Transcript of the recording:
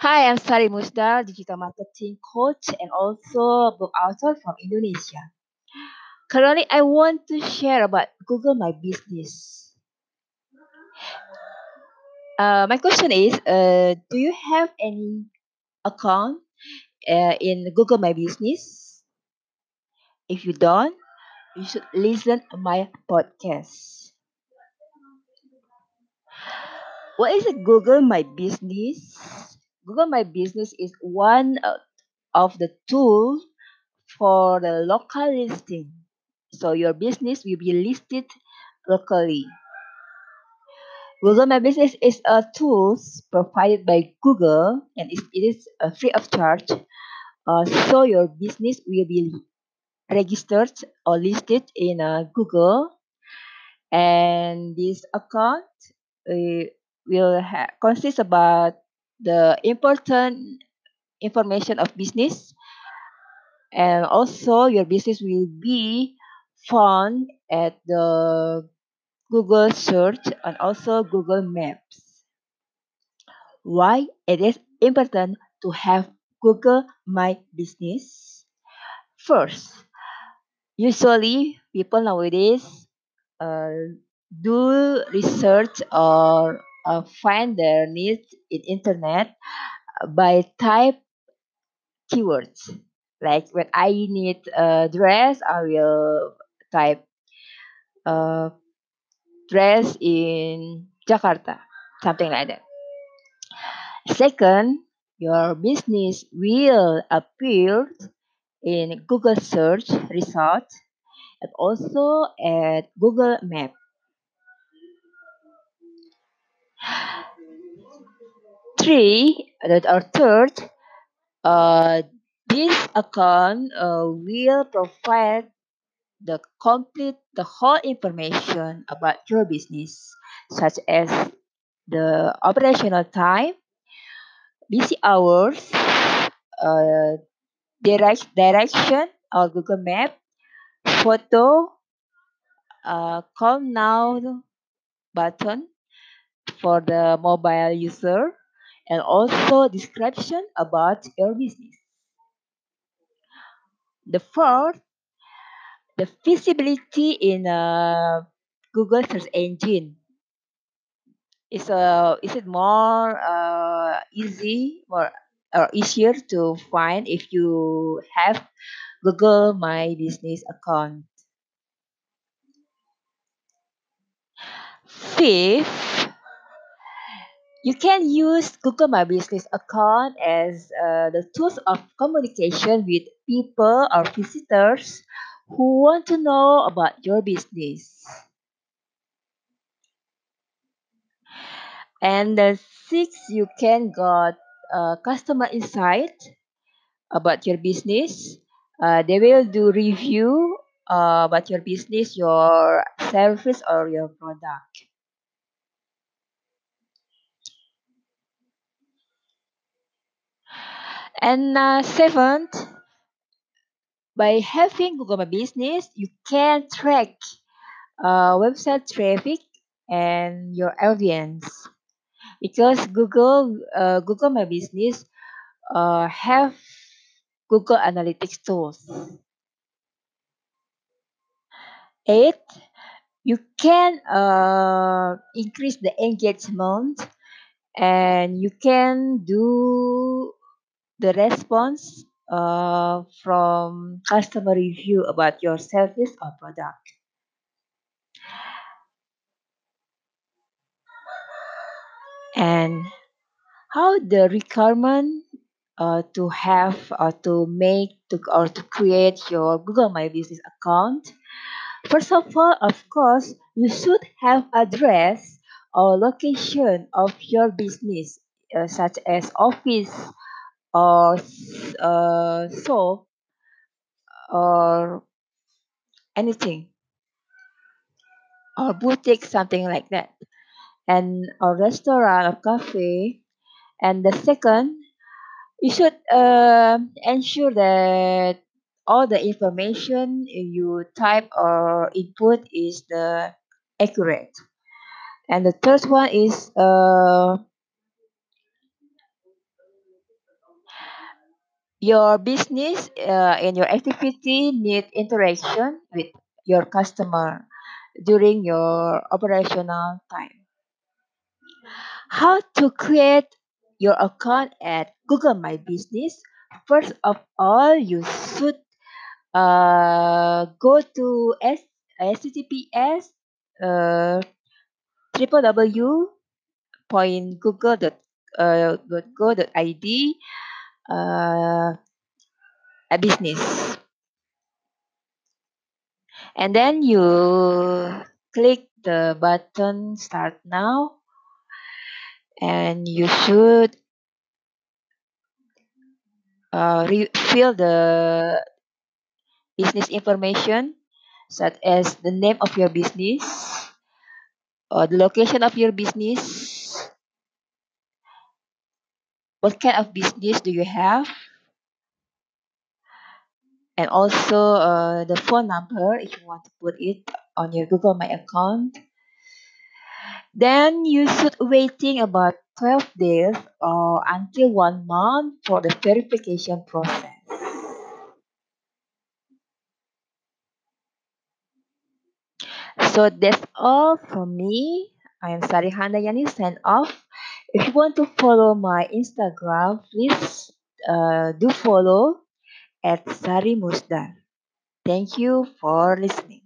Hi, I'm Sari Musdar, digital marketing coach and also book author from Indonesia. Currently, I want to share about Google My Business. Uh, my question is, uh, do you have any account uh, in Google My Business? If you don't, you should listen to my podcast. What is Google My Business? Google My Business is one uh, of the tools for the local listing. So your business will be listed locally. Google My Business is a tool provided by Google and it is uh, free of charge. Uh, so your business will be registered or listed in uh, Google and this account uh, will consist about the important information of business and also your business will be found at the Google search and also Google Maps. Why it is important to have Google My Business? First, usually people nowadays uh, do research or uh, find their needs in internet by type keywords. Like when I need a dress, I will type uh, dress in Jakarta, something like that. Second, your business will appear in Google search results and also at Google Map. Three, that or third, uh, this account uh, will provide the complete the whole information about your business, such as the operational time, busy hours, uh, direct, direction or Google Map, photo, uh, call now button for the mobile user, and also description about your business. The fourth, the visibility in a Google search engine. Is uh, is it more uh, easy more or easier to find if you have Google My Business account? Fifth, you can use Google My Business account as uh, the tools of communication with people or visitors who want to know about your business. And the sixth, you can got uh, customer insight about your business. Uh, they will do review uh, about your business, your service, or your product. And uh, seventh, by having Google My Business, you can track uh, website traffic and your audience because Google uh, Google My Business uh, have Google Analytics tools. Eight, you can uh, increase the engagement and you can do the response uh, from customer review about your service or product. And how the requirement uh, to have or to make to, or to create your Google My Business account. First of all, of course, you should have address or location of your business, uh, such as office or uh, shop or anything or boutique, something like that, and a restaurant or cafe. And the second, you should uh, ensure that all the information you type or input is the accurate. And the third one is uh, Your business uh, and your activity need interaction with your customer during your operational time. How to create your account at Google My Business? First of all, you should uh, go to S https uh, www.google.go.id uh, a business. And then you click the button start now and you should uh, fill the business information such as the name of your business or the location of your business what kind of business do you have? And also uh, the phone number if you want to put it on your google my account. Then you should waiting about 12 days or until one month for the verification process. So that's all from me. I am sari handayani sign off if you want to follow my instagram please uh, do follow at sari musdar thank you for listening